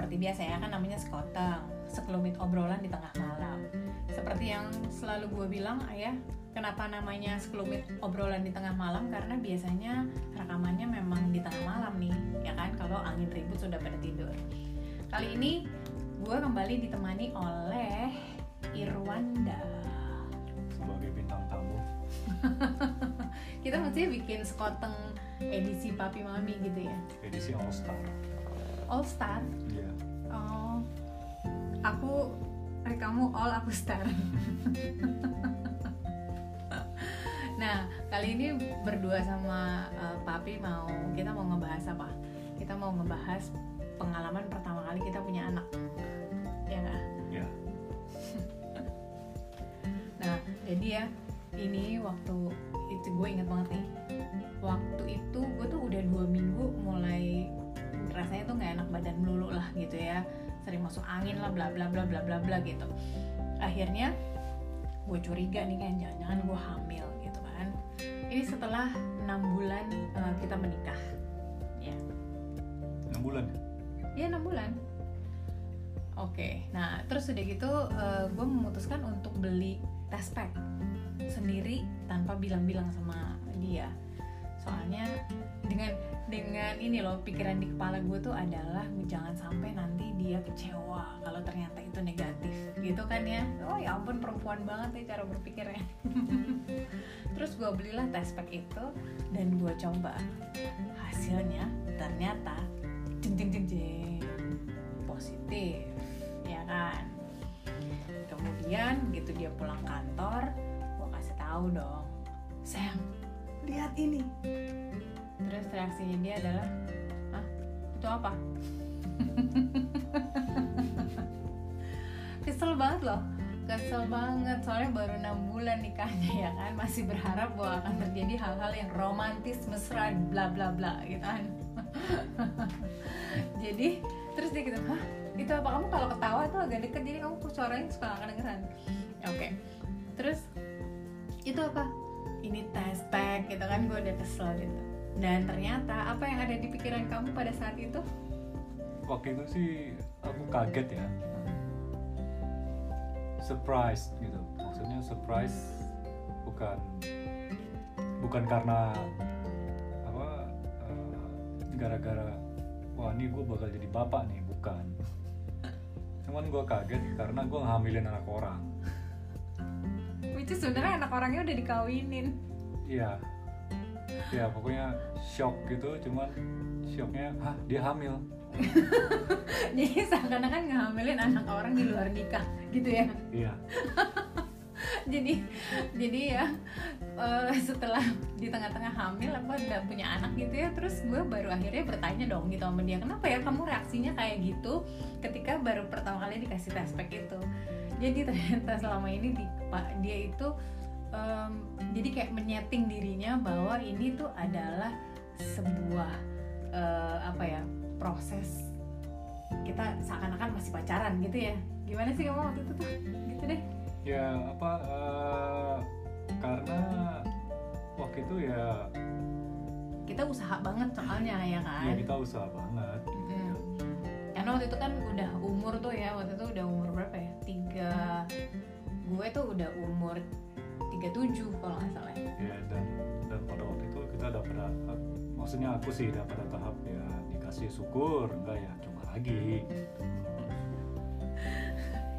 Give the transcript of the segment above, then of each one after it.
seperti biasa ya kan namanya sekoteng sekelumit obrolan di tengah malam. Seperti yang selalu gue bilang ayah kenapa namanya sekelumit obrolan di tengah malam? Karena biasanya rekamannya memang di tengah malam nih ya kan? Kalau angin ribut sudah pada tidur. Kali ini gue kembali ditemani oleh Irwanda. Sebagai bintang tamu. Kita mesti bikin sekoteng edisi papi mami gitu ya? Edisi All Star. all star? Iya. Oh. Aku eh kamu all aku star. Nah kali ini berdua sama eh, papi mau kita mau ngebahas apa? Kita mau ngebahas pengalaman pertama kali kita punya anak. Ya nggak? Iya. Nah, jadi ya ini waktu itu gue inget banget nih. Waktu itu gue tuh udah dua minggu mulai rasanya tuh nggak enak badan melulu lah gitu ya. Sering masuk angin lah bla bla bla bla bla bla gitu. Akhirnya gue curiga nih kan jangan-jangan gue hamil gitu kan. Ini setelah enam bulan eh, kita menikah. Ya. 6 bulan. Ya 6 bulan. Oke, nah terus udah gitu gue memutuskan untuk beli test pack sendiri tanpa bilang-bilang sama dia. Soalnya dengan dengan ini loh pikiran di kepala gue tuh adalah jangan sampai nanti dia kecewa kalau ternyata itu negatif gitu kan ya. Oh ya ampun perempuan banget nih cara berpikirnya. terus gue belilah test pack itu dan gue coba hasilnya ternyata jeng jeng jeng jeng positif ya kan kemudian begitu dia pulang kantor gue kasih tahu dong sayang lihat ini. Terus reaksinya dia adalah ah itu apa? Kesel banget loh. Kesel banget. Soalnya baru enam bulan nikahnya ya kan? Masih berharap bahwa akan terjadi hal-hal yang romantis mesra bla bla bla gitu kan? Jadi terus dia gitu hah? Itu apa? Kamu kalau ketawa tuh agak deket jadi kamu suaranya suka nggak kedengeran? Oke. Terus itu apa ini test pack gitu kan gue udah kesel gitu. Dan ternyata apa yang ada di pikiran kamu pada saat itu? Waktu itu sih aku kaget ya. Surprise gitu. Maksudnya surprise bukan bukan karena apa eh, gara-gara wah ini gue bakal jadi bapak nih. Bukan. Cuman gue kaget karena gue ngehamilin anak orang which is sebenarnya anak orangnya udah dikawinin. Iya. Ya pokoknya shock gitu cuman shocknya hah dia hamil. Jadi seakan-akan ngehamilin anak orang di luar nikah gitu ya? Iya. Jadi jadi ya eh, setelah di tengah-tengah hamil apa udah punya anak gitu ya terus gue baru akhirnya bertanya dong gitu sama dia kenapa ya kamu reaksinya kayak gitu? Ketika baru pertama kali dikasih test pack itu jadi ternyata selama ini di, pa- dia itu em, jadi kayak menyeting dirinya bahwa ini tuh adalah sebuah eh, apa ya proses kita seakan-akan masih pacaran gitu ya. Gimana sih kamu waktu itu tuh? Gitu deh. Ya apa eh, karena waktu itu ya kita usaha banget soalnya ya kan? Ya kita usaha banget. Mm. karena waktu itu kan udah umur tuh ya waktu itu udah umur berapa ya tiga. Gue tuh udah umur 37 kalau nggak salah. Ya. dan dan pada waktu itu kita udah pada maksudnya aku sih udah pada tahap ya dikasih syukur enggak ya cuma lagi.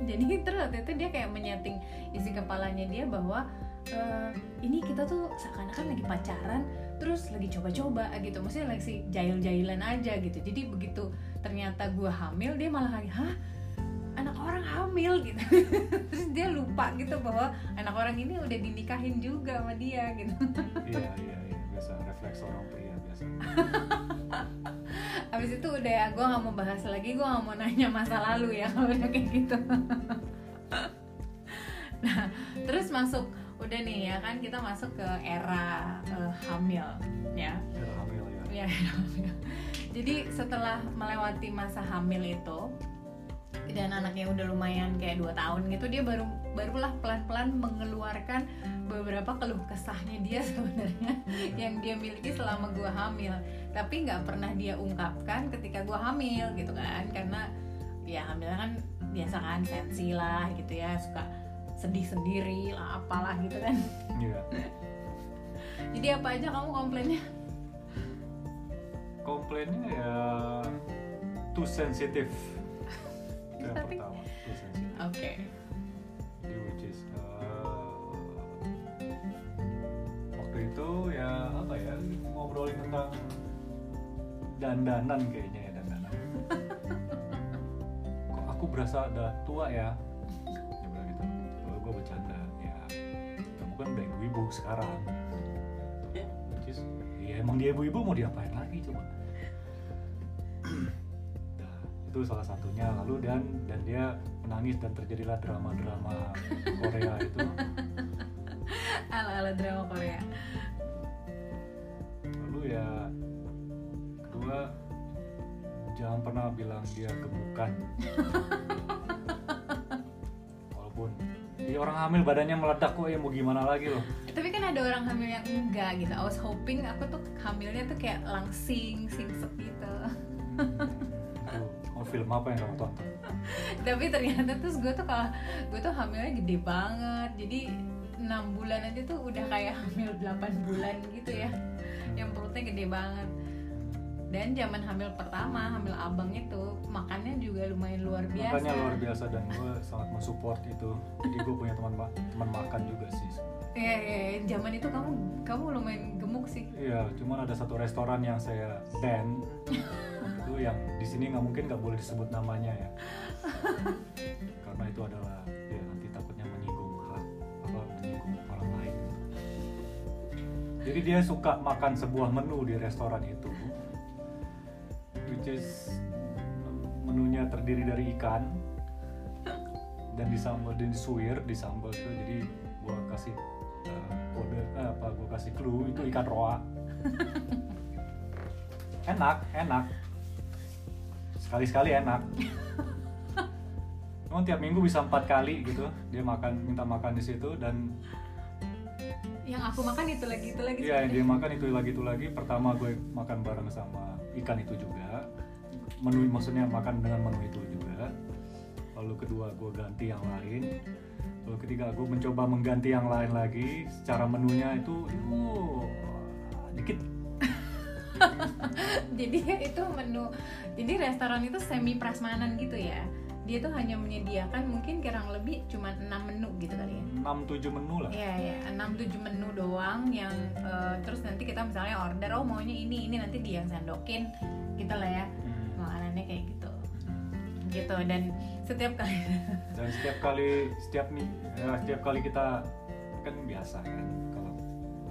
Jadi terus waktu itu dia kayak menyeting isi kepalanya dia bahwa eh, ini kita tuh seakan-akan lagi pacaran terus lagi coba-coba gitu. Maksudnya lagi si jail-jailan aja gitu. Jadi begitu ternyata gue hamil dia malah lagi hah orang hamil gitu. Terus dia lupa gitu bahwa anak orang ini udah dinikahin juga sama dia gitu. Iya iya iya. Biasa refleks orang pria biasa. Habis itu udah ya, gue gak mau bahas lagi, gue gak mau nanya masa lalu ya kalau udah kayak gitu. Nah, terus masuk, udah nih ya kan kita masuk ke era eh, hamil ya. Ya hamil ya. Ya, era hamil. Jadi setelah melewati masa hamil itu dan anaknya udah lumayan kayak dua tahun gitu dia baru barulah pelan-pelan mengeluarkan beberapa keluh kesahnya dia sebenarnya yang dia miliki selama gue hamil tapi nggak pernah dia ungkapkan ketika gue hamil gitu kan karena ya hamil kan biasa kan sensi lah gitu ya suka sedih sendiri lah apalah gitu kan Iya. jadi apa aja kamu komplainnya Komplainnya ya too sensitive. Itu yang Tapi- pertama, oke Jadi which is uh, waktu itu ya apa ya ngobrolin tentang dandanan kayaknya ya dandanan. Kok aku berasa udah tua ya? Dia bilang gitu. Kalau gue bercanda ya kamu kan udah ibu-ibu sekarang. Which is, ya emang dia ibu-ibu mau diapain lagi coba? Itu salah satunya. Lalu dan dan dia menangis dan terjadilah drama-drama Korea itu. Ala ala drama Korea. Lalu ya kedua jangan pernah bilang dia gemukan. Walaupun di orang hamil badannya meledak kok ya mau gimana lagi loh. Tapi kan ada orang hamil yang enggak gitu. I was hoping aku tuh hamilnya tuh kayak langsing singset gitu. Mau film apa yang kamu tonton? Tapi ternyata terus gue tuh kalau gue tuh hamilnya gede banget. Jadi enam bulan aja tuh udah kayak hamil 8 bulan gitu ya. Yang perutnya gede banget. Dan zaman hamil pertama hamil abang itu makannya juga lumayan luar biasa. makanya luar biasa dan gue sangat mensupport itu. Jadi gue punya teman ma- teman makan juga sih Iya, iya, zaman itu kamu kamu lumayan gemuk sih. Iya, cuman ada satu restoran yang saya ban itu yang di sini nggak mungkin nggak boleh disebut namanya ya, karena itu adalah ya nanti takutnya menyinggung hak apa menyinggung orang lain. Jadi dia suka makan sebuah menu di restoran itu, which is menunya terdiri dari ikan dan disambal dan disuir disambal itu jadi gua kasih uh, kode eh, apa gua kasih clue itu ikan roa enak enak sekali sekali enak Cuman tiap minggu bisa empat kali gitu dia makan minta makan di situ dan yang aku makan itu lagi itu lagi Iya, yang dia makan itu lagi itu lagi. Pertama gue makan bareng sama ikan itu juga. Menu maksudnya makan dengan menu itu juga. Lalu kedua gue ganti yang lain. Lalu ketiga gue mencoba mengganti yang lain lagi. Secara menunya itu, uh, dikit. jadi itu menu jadi restoran itu semi prasmanan gitu ya dia tuh hanya menyediakan mungkin kurang lebih cuma 6 menu gitu kali ya 6-7 menu lah. Iya ya, 6 7 menu doang yang eh, terus nanti kita misalnya order oh maunya ini ini nanti dia yang sendokin gitu lah ya. Hmm. Makanannya kayak gitu. Gitu dan setiap kali Dan setiap kali setiap nih ya, setiap kali kita kan biasa kan kalau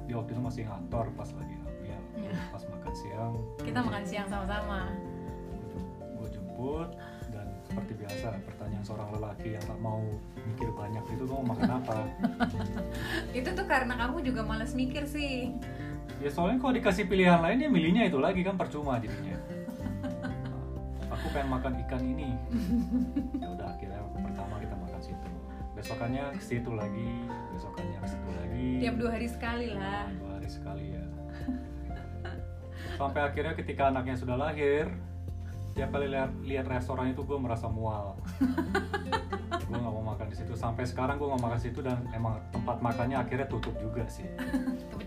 di waktu itu masih ngantor pas lagi hamil, Iya. pas makan siang kita makan siang sama-sama. gue jemput dan seperti biasa pertanyaan seorang lelaki yang tak mau mikir banyak itu kamu makan apa Itu tuh karena kamu juga males mikir sih. ya soalnya kalau dikasih pilihan lain dia milihnya itu lagi kan percuma jadinya pengen makan ikan ini. Ya udah akhirnya pertama kita makan situ. Besokannya ke situ lagi besokannya ke situ lagi. Tiap dua hari sekali lah. dua hari sekali ya. Sampai akhirnya ketika anaknya sudah lahir tiap kali lihat lihat restoran itu gue merasa mual. Gue nggak mau makan di situ. Sampai sekarang gue nggak makan situ dan emang tempat makannya akhirnya tutup juga sih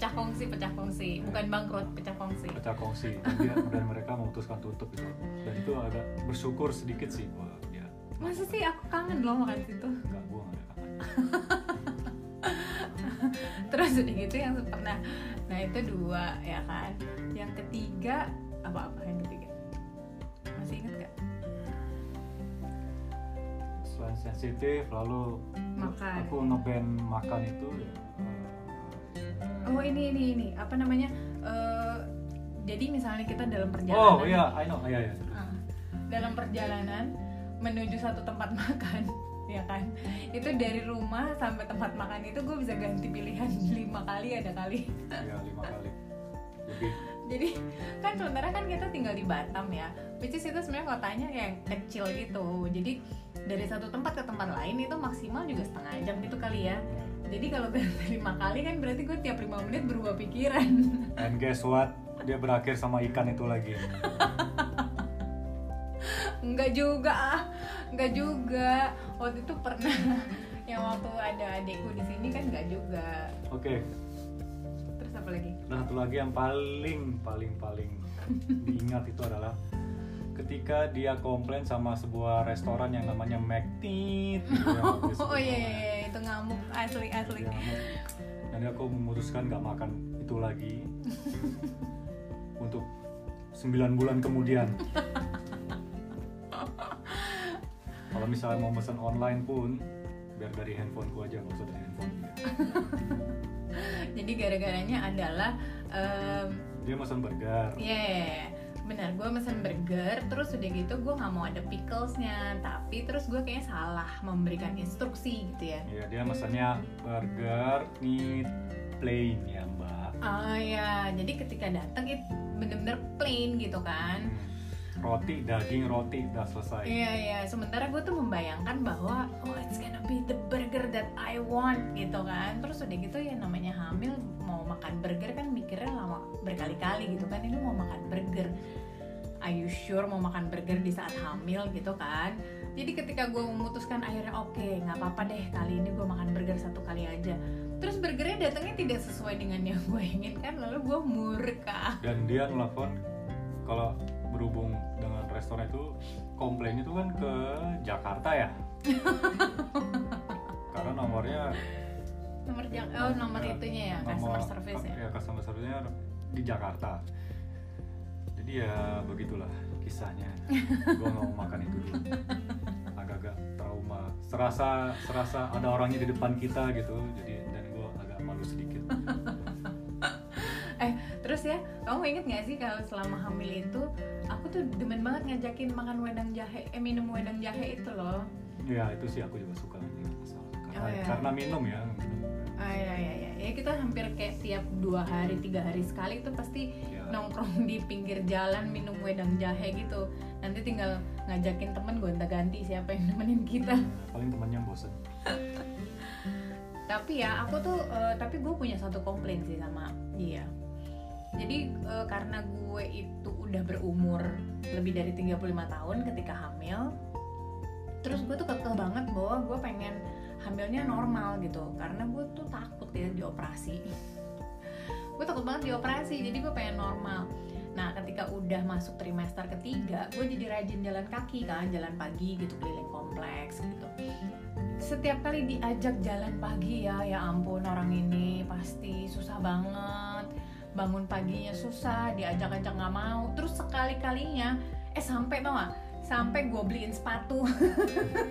Pecah kongsi, pecah kongsi, bukan bangkrut, pecah kongsi. pecah kongsi dan mereka memutuskan tutup itu. Dan itu agak bersyukur sedikit sih. Gue ya. Masa sih aku kangen loh makan situ. nggak gue nggak ada kangen. Terus udah gitu yang pernah. Nah itu dua ya kan? Yang ketiga Apa-apa? Yang ketiga. Masih inget gak? selain sensitif lalu Makan. aku ngeban makan itu ya Oh ini ini ini. Apa namanya? Eh, Jadi misalnya kita dalam perjalanan. Oh iya I know. Iya iya. Ah, Dalam perjalanan Menuju satu tempat makan ya kan? Itu dari rumah sampai tempat makan itu gue bisa ganti pilihan lima kali ada kali. Ya lima kali. Lebih. Jadi kan sementara kan kita tinggal di Batam ya. Which is itu sebenarnya kotanya yang kecil gitu. Jadi dari satu tempat ke tempat lain itu maksimal juga setengah jam gitu kali ya jadi kalau gue lima kali kan berarti gue tiap lima menit berubah pikiran. And guess what? Dia berakhir sama ikan itu lagi. Enggak juga ah. Enggak juga. Waktu itu pernah Yang waktu ada adekku di sini kan enggak juga. Oke. Terus apa lagi? Nah, satu lagi yang paling paling paling diingat itu adalah ketika dia komplain sama sebuah restoran yang namanya McTeat gitu ya, Oh itu iya, iya, iya, itu ngamuk asli asli. Ngamuk. dan aku memutuskan nggak makan itu lagi. Untuk 9 bulan kemudian. Kalau misalnya mau pesan online pun biar dari handphoneku aja nggak usah dari handphone dia Jadi gara-garanya adalah em, dia pesan burger. Ya, benar. Gue mesen burger, terus udah gitu gue nggak mau ada picklesnya, tapi terus gue kayaknya salah memberikan instruksi gitu ya. Iya, dia pesannya burger meat plain ya mbak Ah ya, jadi ketika datang itu bener-bener plain gitu kan. Hmm. Roti daging roti udah selesai Iya iya, sementara gue tuh membayangkan bahwa oh it's gonna be the burger that I want gitu kan. Terus udah gitu ya namanya hamil mau makan burger kan mikirnya lama berkali-kali gitu kan. Ini mau makan burger. Are you sure mau makan burger di saat hamil gitu kan? Jadi ketika gue memutuskan akhirnya oke nggak apa-apa deh kali ini gue makan burger satu kali aja. Terus burgernya datangnya tidak sesuai dengan yang gue inginkan lalu gue murka. dan dia nelfon kalau berhubung dengan restoran itu komplainnya itu kan ke Jakarta ya? Karena nomornya Nomor jang- oh nomor Ya, itunya ya nomor- customer service ya. ya customer service-nya di Jakarta. Jadi ya begitulah kisahnya. Gue mau makan itu dulu. Agak-agak trauma. Serasa serasa ada orangnya di depan kita gitu. Jadi dan gue agak malu sedikit terus ya, kamu inget gak sih kalau selama hamil itu aku tuh demen banget ngajakin makan wedang jahe, eh minum wedang jahe itu loh. ya itu sih aku juga suka masalah karena, Oh, ya. karena minum ya Ah ya ya ya, ya kita hampir kayak tiap dua hari tiga hari sekali itu pasti Ya. nongkrong di pinggir jalan minum wedang jahe gitu. Nanti tinggal ngajakin temen gonta-ganti siapa yang nemenin kita. paling temannya bosen tapi ya aku tuh eh, tapi gue punya satu komplain sih sama dia jadi eh, karena gue itu udah berumur lebih dari 35 tahun ketika hamil terus gue tuh kekeh banget bahwa gue pengen hamilnya normal gitu. Karena gue tuh takut ya dioperasi. Gue takut banget dioperasi jadi gue pengen normal. Nah ketika udah masuk trimester ketiga gue jadi rajin jalan kaki kan jalan pagi gitu keliling kompleks gitu. Setiap kali diajak jalan pagi ya ya ampun orang ini pasti susah banget bangun paginya susah diajak-ajak nggak mau. Terus sekali kalinya eh sampai tau gak sampai gue beliin sepatu.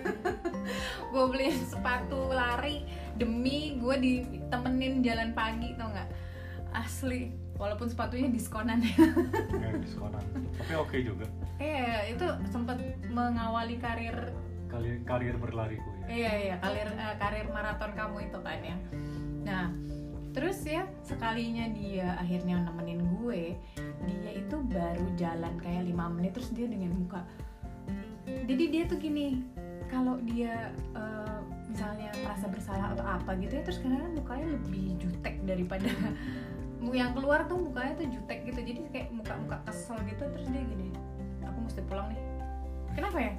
Gue beliin sepatu lari demi gue ditemenin jalan pagi tau nggak? Asli walaupun sepatunya diskonan. Ya diskonan. Tapi oke juga. Eh itu sempat mengawali karir. Karir karir berlariku ya. Iya iya karir eh, karir maraton kamu itu kan ya. Nah terus ya sekalinya dia akhirnya nemenin gue, dia itu baru jalan kayak lima menit terus dia dengan muka. Jadi dia tuh gini, kalau dia eh, misalnya merasa bersalah atau apa gitu ya terus kadang mukanya lebih jutek daripada yang keluar tuh mukanya tuh jutek gitu. Jadi kayak muka-muka kesel gitu terus dia gini aku mesti pulang nih. Kenapa ya?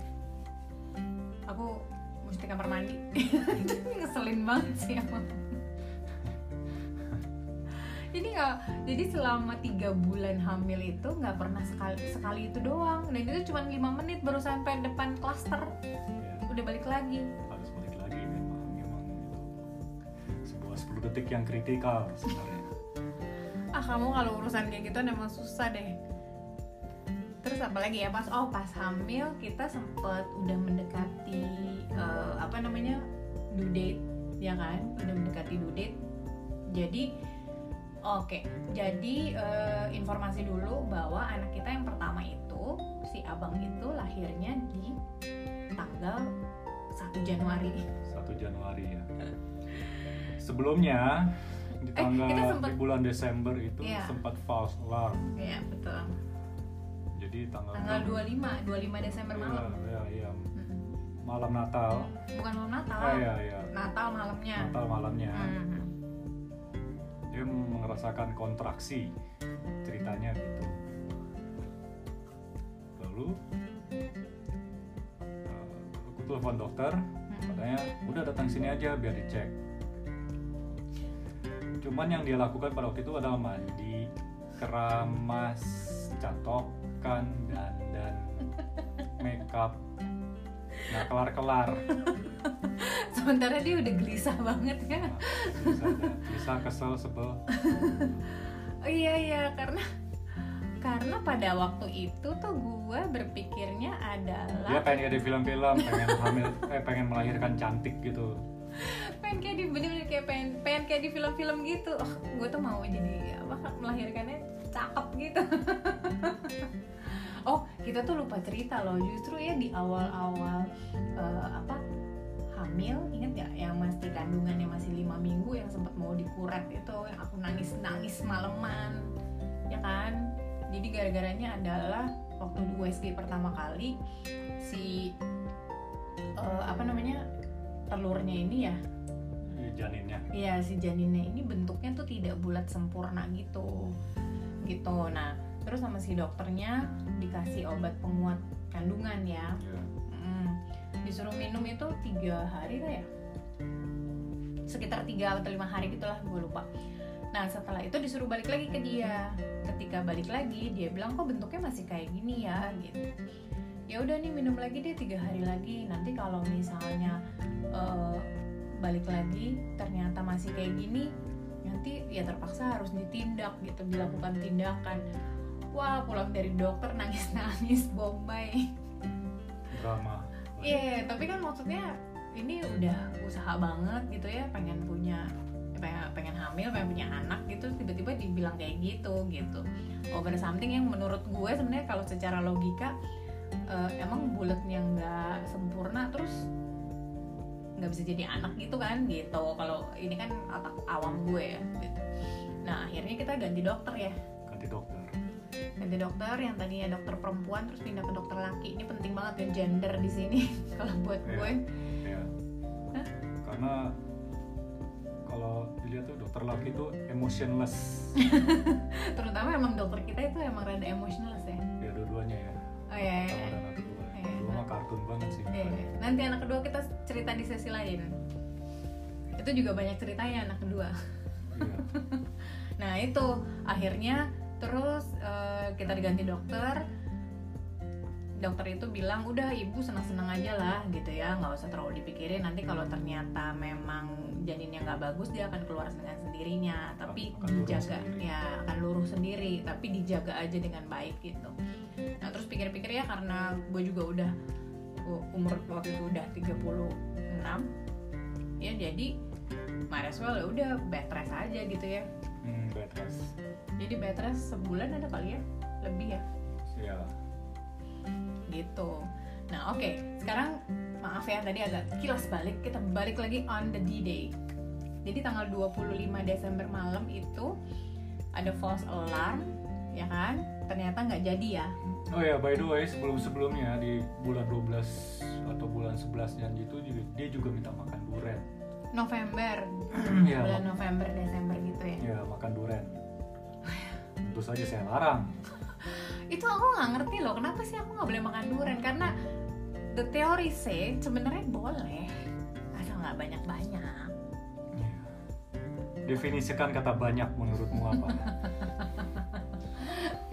Aku mesti kamar mandi. Ngeselin banget sih emang jadi nggak jadi selama tiga bulan hamil itu nggak pernah sekali sekali itu doang. Dan itu cuma lima menit baru sampai depan klaster. Ya, udah balik lagi. Harus balik lagi memang memang itu sebuah 10 detik yang kritikal sebenarnya. Ah kamu kalau urusan kayak gitu emang susah deh. Terus apa lagi ya pas oh pas hamil kita sempet udah mendekati eh, apa namanya due date ya kan? Udah mendekati due date. Jadi oke jadi eh, informasi dulu bahwa anak kita yang pertama itu si abang itu lahirnya di tanggal 1 Januari 1 Januari ya sebelumnya di Eh, tanggal kita sempet- di bulan Desember itu Iya. sempat false alarm Iya betul jadi tanggal tanggal 25 25 Desember Iya, malam iya, iya. Mm-mm. malam Natal bukan malam Natal ah, iya, iya. Natal malamnya Natal malamnya Mhm. Dia merasakan kontraksi ceritanya gitu. Lalu eh, aku telepon dokter Mhm. katanya udah datang sini aja biar dicek. Cuman yang dia lakukan pada waktu itu adalah mandi keramas catokan dan dan makeup. Nggak kelar kelar sementara dia udah gelisah banget ya. Bisa kesel sebel. Oh iya iya karena karena pada waktu itu tuh gue berpikirnya dia adalah pengen kayak di film-film pengen hamil eh pengen melahirkan cantik gitu. Pengen kayak di bener-bener kayak pengen pengen kayak di film-film gitu. Oh, gue tuh mau jadi apa melahirkannya cakep gitu. Oh kita tuh lupa cerita loh. Justru ya di awal-awal eh, apa hamil inget gak yang masih kandungannya masih lima minggu yang sempat mau dikuret itu yang aku nangis nangis maleman ya kan? Jadi gara-garanya adalah waktu di USG pertama kali si eh, apa namanya telurnya ini ya? Iya, janinnya. Iya si janinnya ini bentuknya tuh tidak bulat sempurna gitu. Gitu. Nah terus sama si dokternya dikasih obat penguat kandungan ya. Ya. Disuruh minum itu tiga hari lah ya. Sekitar tiga atau lima hari gitulah gue lupa. Nah setelah itu disuruh balik lagi ke dia. Ketika balik lagi dia bilang kok bentuknya masih kayak gini ya? Gitu. Ya udah nih minum lagi deh tiga hari lagi. Nanti kalau misalnya eh, balik lagi ternyata masih kayak gini nanti ya terpaksa harus ditindak gitu. Dilakukan tindakan. Wah pulang dari dokter nangis nangis bombay. Drama Iya, tapi kan maksudnya ini udah usaha banget gitu ya, pengen punya pengen, hamil, pengen punya anak gitu, tiba-tiba dibilang kayak gitu gitu. Over something yang menurut gue sebenarnya kalau secara logika eh, emang bulatnya nggak sempurna, terus nggak bisa jadi anak gitu kan gitu. Kalau ini kan otak awam gue ya. Gitu. Nah akhirnya kita ganti dokter ya, ganti dokter ganti dokter yang tadinya dokter perempuan terus pindah ke dokter laki. Ini penting banget ya gender di sini kalau buat Iya. gue. ya Hah? karena kalau dilihat tuh dokter laki itu emotionless terutama emang dokter kita itu emang rada emosional ya ya dua-duanya ya oh iya iya, pertama iya. dan anak kedua Iya, kedua nah. mah kartun banget sih Iya, iya. nanti anak kedua kita cerita di sesi lain itu juga banyak ceritanya anak kedua Iya. nah itu akhirnya terus eh, kita diganti dokter. Dokter itu bilang udah ibu senang-senang aja lah gitu ya. Nggak usah terlalu dipikirin. Nanti kalau ternyata memang janinnya nggak bagus dia akan keluar dengan sendirinya. Tapi Akan lurus dijaga. sendiri. ya akan lurus sendiri. Tapi dijaga aja dengan baik gitu. Nah terus pikir-pikir ya karena gue juga udah umur waktu itu udah 36 ya jadi might as well ya udah bed rest aja gitu ya hmm, bed rest jadi bed rest sebulan ada kali ya lebih ya? Ya gitu. Nah oke. Sekarang maaf ya tadi agak kilas balik. Kita balik lagi on the D-Day. Jadi tanggal 25 Desember malam itu ada false alarm ya kan? Ternyata nggak jadi ya? Oh ya by the way sebelum sebelumnya di bulan 12 atau bulan 11 janji itu dia juga minta makan duren November. Ya, bulan November Desember gitu ya. Ya makan duren tentu saja saya larang. Itu aku nggak ngerti loh kenapa sih aku nggak boleh makan durian? Karena the theory say sebenarnya boleh asal nggak banyak banyak Ya. definisikan kata banyak menurutmu apa?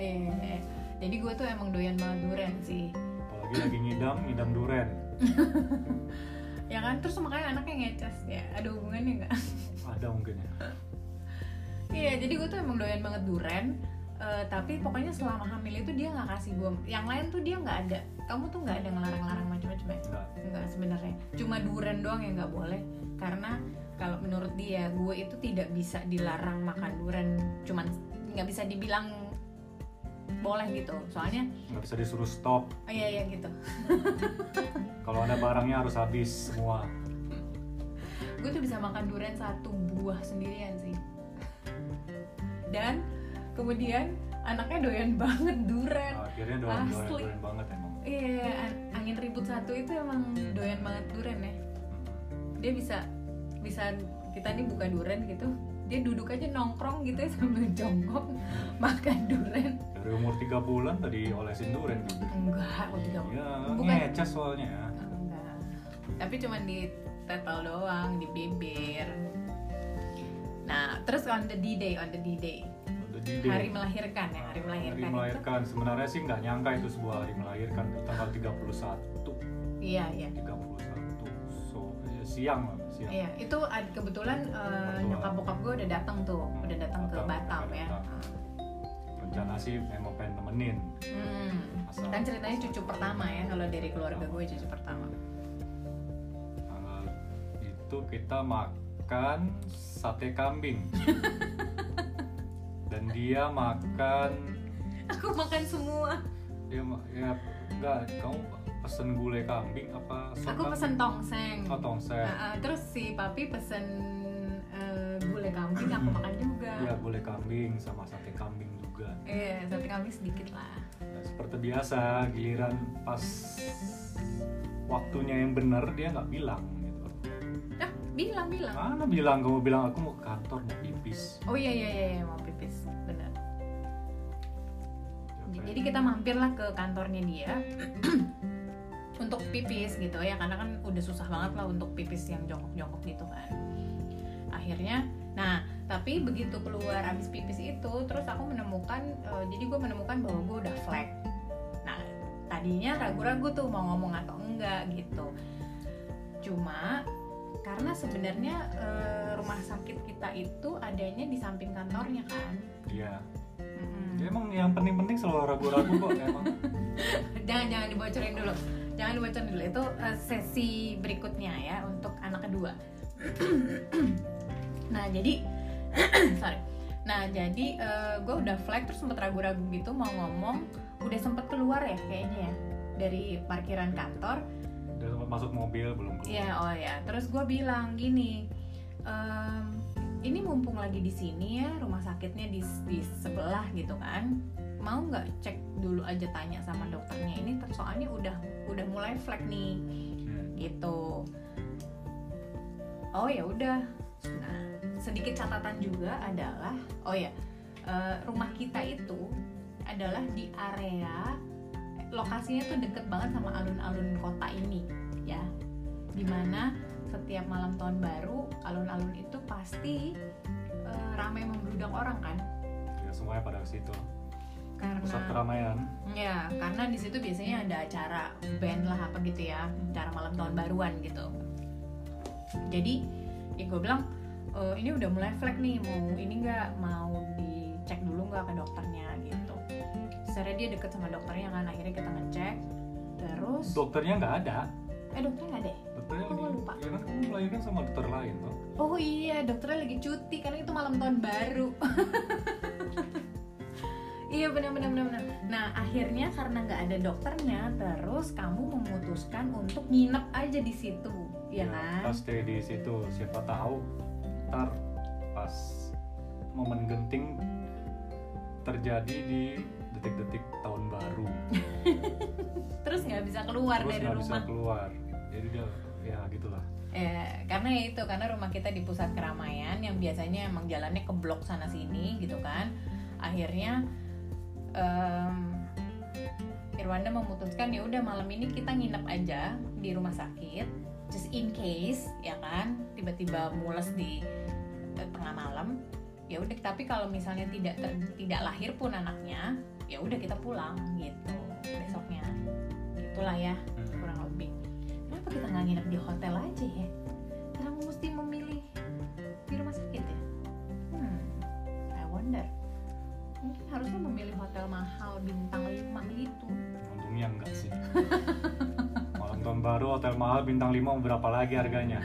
Eh jadi gue tuh emang doyan banget durian sih. Apalagi lagi ngidam ngidam duren ya kan? Terus makanya anaknya ngeces ya ada hubungannya nggak? Ada mungkin ya. Iya jadi gue tuh emang doyan banget durian Eh, tapi pokoknya selama hamil itu dia nggak kasih gue yang lain tuh dia nggak ada. Kamu tuh nggak ada ngelarang-larang macam-macam ya? Enggak. Enggak sebenarnya. Cuma durian doang yang nggak boleh. Karena kalau menurut dia gue itu tidak bisa dilarang makan durian cuman nggak bisa dibilang boleh gitu. Soalnya nggak bisa disuruh stop. Oh iya iya gitu. Kalau ada barangnya harus habis semua. Gue tuh bisa makan durian satu buah sendirian sih. Dan kemudian anaknya doyan banget duren akhirnya doyan doyan, Asli. doyan banget emang. Iya an- angin ribut satu itu emang doyan banget duren ya. Dia bisa bisa kita nih buka duren gitu dia duduk aja nongkrong gitu ya sambil jongkok makan duren dari umur 3 bulan tadi olesin duren gitu enggak oh tiga ya Bukan. ngeces soalnya ya. Enggak. Tapi cuma di tetel doang di bibir. Nah terus on the D-Day on the D-Day. Udah di hari melahirkan ya hari melahirkan, Hari melahirkan. sebenarnya sih nggak nyangka itu sebuah hari melahirkan. Tanggal 31 itu iya iya. 31 so ya, siang lah siang. Iya, itu kebetulan Mertua. nyokap bokap gue udah datang tuh, udah datang ke Batam, Batam ya. Rencana sih memang pengen nemenin Hmm. Asal- Kan ceritanya cucu pertama ya, kalau dari keluarga gue cucu pertama. itu kita makan sate kambing dan dia makan Aku makan semua. dia ma- ya enggak kamu pesen gulai kambing apa sop Aku pesen tongseng. oh tongseng Nah, ah, terus si papi pesen eh, gulai kambing, aku makan juga. ya gulai kambing sama sate kambing juga Iya, sate kambing sedikit lah. Nah, seperti biasa giliran pas waktunya yang benar dia nggak bilang gitu Ah, bilang bilang. mana bilang kamu bilang aku mau ke kantor mau pipis Oh iya iya iya, iya, mau pipis, benar. Ya, Jadi kita mampirlah ke kantornya dia untuk pipis gitu ya karena kan udah susah banget lah untuk pipis yang jongkok-jongkok gitu kan. Akhirnya, nah tapi begitu keluar abis pipis itu terus aku menemukan, eh, jadi gue menemukan bahwa gue udah flag. Nah tadinya ragu-ragu tuh mau ngomong atau enggak gitu. Cuma karena sebenarnya eh, rumah sakit kita itu adanya di samping kantornya kan. iya Mm-mm. Ya, emang yang penting-penting selalu ragu-ragu kok emang jangan jangan dibocorin dulu jangan dibocorin dulu itu uh, sesi berikutnya ya untuk anak kedua nah jadi sorry. Nah jadi gue udah flag terus sempet ragu-ragu gitu mau ngomong udah sempet keluar ya kayaknya ya dari parkiran kantor. Udah sempat masuk mobil belum keluar. Ya oh ya. Terus gue bilang gini "Em, ini mumpung lagi di sini ya rumah sakitnya di, di sebelah gitu kan. Mau nggak cek dulu aja tanya sama dokternya ini soalnya udah udah mulai flag nih Hmm. gitu. Oh ya udah. Nah sedikit catatan juga adalah oh ya eh, rumah kita itu adalah di area lokasinya tuh deket banget sama alun-alun kota ini ya. Di mana setiap malam tahun baru alun-alun itu pasti eh, ramai membludak orang kan? Ya semuanya pada ke situ. Karena pusat keramaian. Ya, karena di situ biasanya ada acara band lah apa gitu ya, acara malam tahun baruan gitu. Jadi, ya gue bilang "E, ini udah mulai flag nih, mau ini nggak mau dicek dulu nggak ke dokternya gitu. Secara dia deket sama dokternya kan, akhirnya kita ngecek. Terus, dokternya nggak ada eh dokternya nggak deh. dokternya Oh, lagi lupa. ya kan kamu melahirkan sama dokter lain toh Oh iya, dokternya lagi cuti karena itu malam tahun baru. iya benar benar benar benar. Nah akhirnya karena nggak ada dokternya, terus kamu memutuskan untuk nginep aja di situ, ya kan? pas stay di situ siapa tahu ntar pas momen genting terjadi di detik-detik tahun baru Terus nggak bisa keluar terus dari bisa rumah. keluar jadi dia ya gitulah Eh, karena ya itu karena rumah kita di pusat keramaian yang biasanya emang jalannya ke blok sana sini gitu kan. Akhirnya em, Irwanda memutuskan ya udah malam ini kita nginep aja di rumah sakit just in case ya kan tiba-tiba mules di eh, tengah malam ya udah tapi kalau misalnya tidak ter- tidak lahir pun anaknya ya udah kita pulang gitu besoknya. Itulah ya kurang lebih. Kenapa kita nggak nginep di hotel aja ya? Kenapa mesti memilih di rumah sakit ya? Hmm I wonder. Mungkin harusnya memilih hotel mahal bintang 5 gitu. Untungnya enggak sih baru hotel mahal bintang 5 berapa lagi harganya?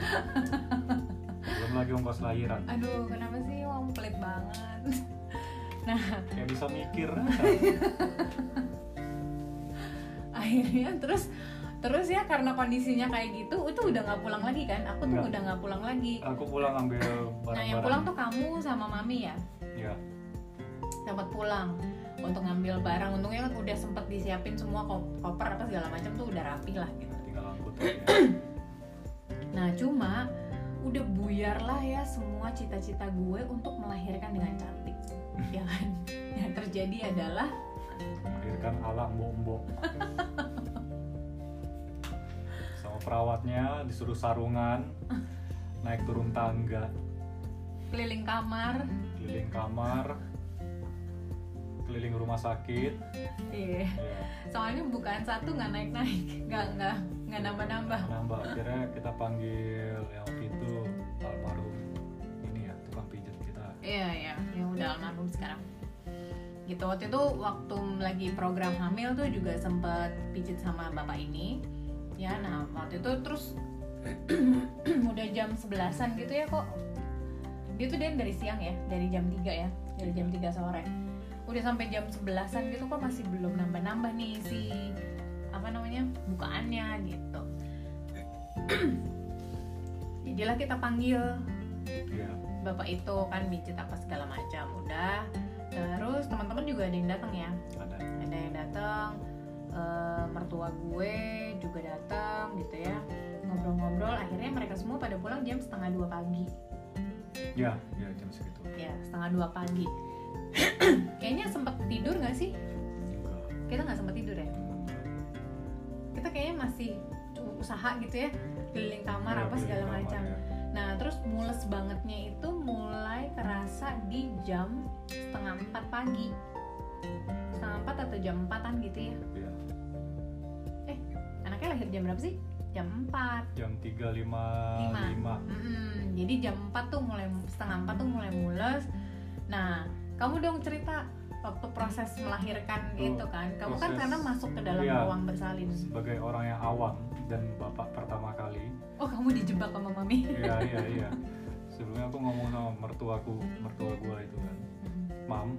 Belum lagi ongkos lahiran. Aduh kenapa sih? Om pelit banget. Nah. Kayak bisa mikir. Akhirnya terus terus ya karena kondisinya kayak gitu itu udah nggak pulang lagi kan? Aku tuh Nggak. udah nggak pulang lagi. Aku pulang ambil nah yang barang-barang. pulang tuh kamu sama mami ya? Ya sempat pulang untuk ngambil barang. Untungnya kan udah sempet disiapin semua ko- koper apa segala macam tuh udah rapi lah gitu. nah cuma udah buyar lah ya semua cita-cita gue untuk melahirkan dengan cantik. Ya kan? Yang terjadi adalah melahirkan ala mbok-mbok sama perawatnya disuruh sarungan naik turun tangga. Keliling kamar. Keliling kamar. Keliling rumah sakit. Iya. Ya, soalnya bukan satu nggak naik naik nggak nggak nggak nambah nambah. Nambah akhirnya kita panggil yang waktu itu almarhum ini ya tukang pijet kita. Iya iya. Yang udah almarhum sekarang. Gitu. Waktu itu waktu lagi program hamil tuh juga sempet pijit sama bapak ini. Ya nah waktu itu terus udah jam sebelasan gitu ya kok. Dia tuh dia dari siang ya dari jam 3 ya dari jam 3 sore. Udah sampai jam sebelasan gitu kok masih belum nambah-nambah nih si apa namanya bukaannya gitu. Jadilah kita panggil. Ya bapak itu kan mijit apa segala macam udah. Terus teman-teman juga ada yang datang ya. Ada. Ada yang datang eh, mertua gue juga datang gitu ya. Ngobrol-ngobrol akhirnya mereka semua pada pulang jam setengah dua pagi. Ya ya jam segitu. Ya setengah dua pagi. Kayaknya sempat tidur nggak sih? Enggak. Kita nggak sempat tidur ya kita kayaknya masih usaha gitu ya keliling kamar Ya, apa segala macam. ya. Nah terus mules bangetnya itu mulai kerasa di jam setengah empat pagi. Setengah empat atau jam empatan gitu ya. Ya, Anaknya lahir jam berapa sih? Jam empat. Jam tiga lima Lima. Jadi jam empat tuh mulai setengah empat tuh mulai mules. Nah kamu dong cerita waktu proses melahirkan Tuh, gitu kan. Kamu kan proses- karena masuk ke dalam Iya. ruang bersalin. sebagai orang yang awam dan bapak pertama kali. Oh kamu dijebak sama mami. Iya iya iya. Sebelumnya aku ngomong sama mertuaku mertua gua itu kan. Mam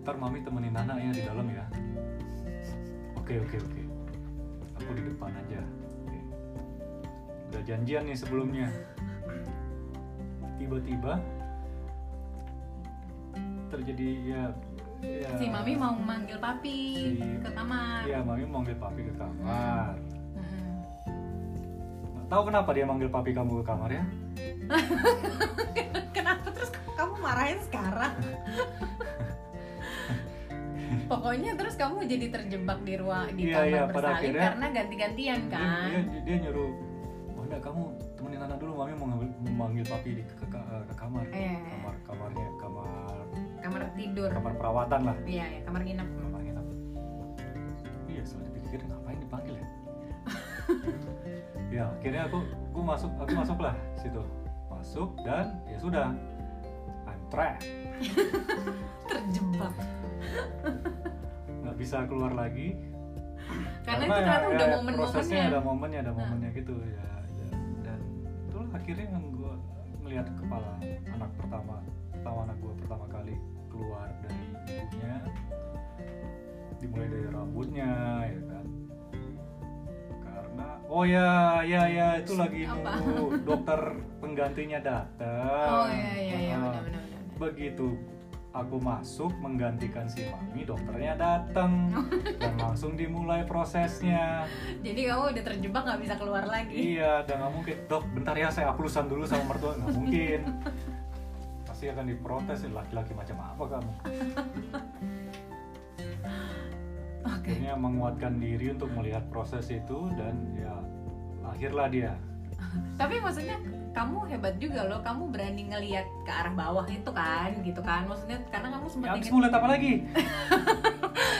ntar mami temenin Nana ya di dalam ya. Oke oke oke. Aku di depan aja. Oke. udah janjian nih sebelumnya. Tiba-tiba terjadi ya, ya Si mami mau manggil papi Si- ke kamar Iya, mami manggil papi ke kamar. Nggak Tahu kenapa dia manggil papi kamu ke kamar ya? Kenapa terus kamu marahin sekarang? Pokoknya terus kamu jadi terjebak di ruang di Iya, kamar pada bersalin akhirnya- karena ganti-gantian Dia, kan. dia, dia nyuruh, oh enggak kamu temenin Nana dulu, mami mau ngambil, mau manggil papi di, ke, ke, ke kamar. Kamarnya kamar Kamar tidur. kamar perawatan lah. Iya, ya, kamar nginep. Kamar nginep. Iya, setelah dipikir ngapain dipanggil ya? ya akhirnya aku aku masuk aku masuk lah situ masuk dan ya sudah I'm trapped Terjebak. nggak bisa keluar lagi Karena, Karena itu ternyata ya- udah ya momen-momennya. prosesnya ada momennya ada momennya gitu ya, ya. dan itulah akhirnya yang gue melihat kepala anak pertama pertama anak gue pertama kali keluar dari ibunya dimulai dari rambutnya ya kan karena oh ya ya ya itu lagi Apa? nunggu dokter penggantinya datang Oh iya Ah, benar benar. benar. begitu aku masuk menggantikan si mami dokternya datang dan langsung dimulai prosesnya Jadi kamu udah terjebak nggak bisa keluar lagi. iya dan nggak mungkin dok bentar ya saya aplusan dulu sama mertua nggak mungkin pasti akan diprotes "Ini laki-laki macam apa kamu? Akhirnya menguatkan diri untuk melihat proses itu dan ya lahirlah dia. Tapi maksudnya kamu hebat juga loh, kamu berani ngelihat ke arah bawah itu kan, gitu kan? Maksudnya karena kamu sempat ya ingin- mulai apa lagi?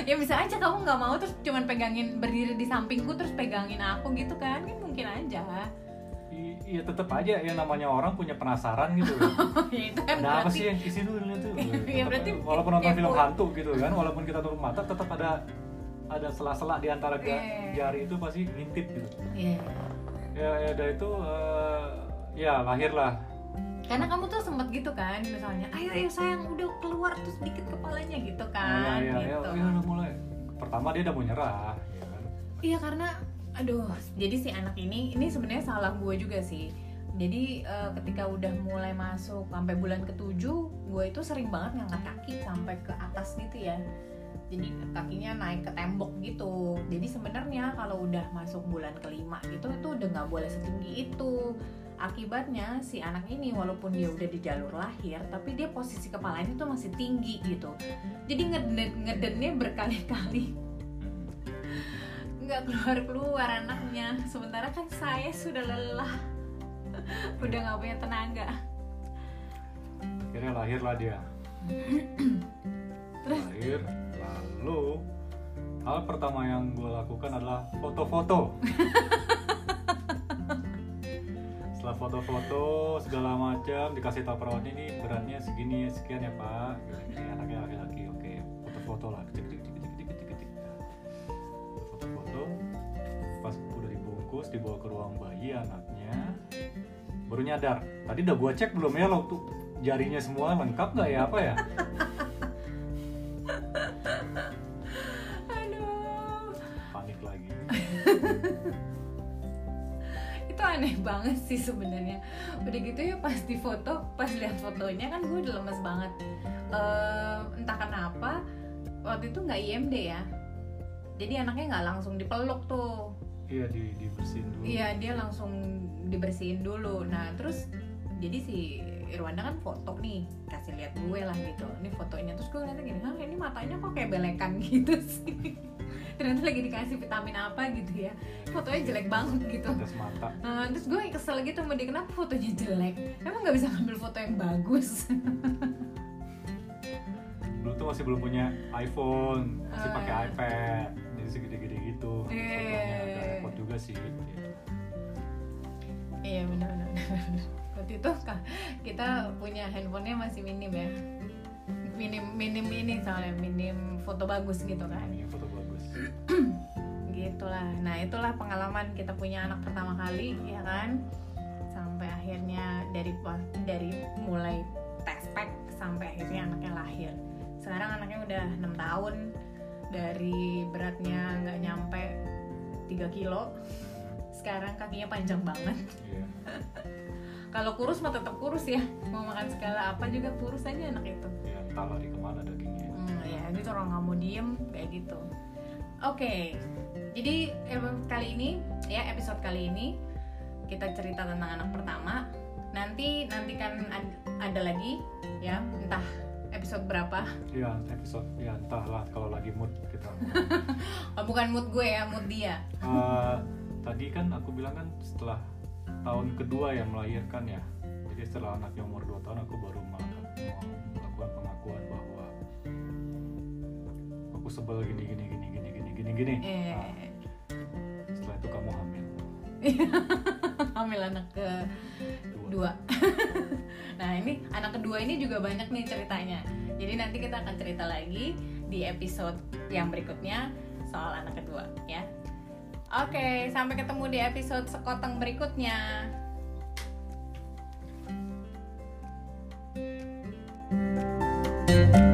Ya bisa aja kamu nggak mau terus cuman pegangin berdiri di sampingku terus pegangin aku gitu kan? Kan mungkin aja iya tetap aja ya namanya orang punya penasaran gitu ya itu kan ada apa berarti sih yang tuh Iya, Tetap berarti walaupun nonton film hantu gitu kan walaupun kita tutup mata tetap ada ada sela-sela di antara ga- Iya. jari itu pasti ngintip gitu. Iya. ya ya dari itu eh, ya lahirlah. Karena kamu tuh sempet gitu kan misalnya ayo ayo sayang udah keluar terus dikit kepalanya gitu kan ya, ya, ya, gitu. ya, udah mulai. Pertama dia udah mau nyerah ya kan. Iya karena aduh jadi si anak ini ini sebenarnya salah gue juga sih. Jadi eh, ketika udah mulai masuk sampai bulan ketujuh, gue itu sering banget ngangkat kaki sampai ke atas gitu ya. jadi kakinya naik ke tembok gitu jadi sebenarnya kalau udah masuk bulan kelima gitu itu udah nggak boleh setinggi itu akibatnya si anak ini walaupun dia udah di jalur lahir tapi dia posisi kepalanya tuh masih tinggi gitu jadi ngeden ngedennya berkali-kali nggak keluar keluar anaknya. Sementara kan saya sudah lelah. Udah nggak punya tenaga. Akhirnya lahirlah dia. Lahir lalu hal pertama yang gue lakukan adalah foto-foto. Setelah foto-foto segala macam dikasih tahu perawat ini beratnya segini sekian ya pak. Ini anaknya laki-laki. Oke foto-foto lah ketik dibungkus dibawa ke ruang bayi anaknya baru nyadar. Tadi udah gua cek belum ya lo tuh jarinya semua lengkap nggak ya apa ya? Aduh. Panik lagi. Itu aneh banget sih sebenarnya. Udah gitu ya pas di foto pas lihat fotonya kan gue udah lemes banget. Eh, entah kenapa waktu itu nggak IMD ya. Jadi anaknya nggak langsung dipeluk tuh iya di dibersihin dulu. Iya dia langsung dibersihin dulu. Nah terus jadi si Irwanda kan foto nih kasih lihat gue lah gitu. Ini fotonya terus gue ngeliatnya gini ah ini matanya kok kayak belekan gitu sih? Ternyata lagi dikasih vitamin apa gitu ya. Fotonya jelek banget gitu. Tes mata. Nah, terus gue kesel gitu sama dia kenapa fotonya jelek? Emang nggak bisa ngambil foto yang bagus? Dulu tuh masih belum punya iPhone masih pakai iPad jadi segede-gede gitu Iya. Juga sih gitu. iya benar-benar waktu itu kita punya handphonenya masih minim ya. Minim minim ini soalnya minim foto bagus gitu kan. Ini foto bagus. Gitulah. Nah itulah pengalaman kita punya anak pertama kali ya kan? Sampai akhirnya dari dari mulai tes pack sampai akhirnya anaknya lahir. Sekarang anaknya udah enam tahun. Dari beratnya nggak nyampe 3 kilo sekarang kakinya panjang banget. Iya. Kalau kurus mah tetap kurus ya. Mau makan segala apa juga kurus aja anak itu. Ya entah lari ke mana dagingnya. Hmm, ya gitu orang nggak mau diem kayak gitu. Oke, jadi em- kali ini ya episode kali ini kita cerita tentang anak pertama. Nanti nanti kan ad- ada lagi ya entah episode berapa. Iya episode ya entahlah kalau lagi mood kita. Oh, bukan mood gue ya mood dia. Eh, tadi kan aku bilang kan setelah tahun kedua yang melahirkan ya. Jadi setelah anaknya umur 2 tahun aku baru melakukan, melakukan pengakuan bahwa aku sebel gini gini gini gini gini gini gini. Eh, Nah, setelah itu kamu hamil. Hamil anak ke dua, nah ini anak kedua ini juga banyak nih ceritanya. Jadi nanti kita akan cerita lagi di episode yang berikutnya soal anak kedua ya. Oke, sampai ketemu di episode sekoteng berikutnya. Thank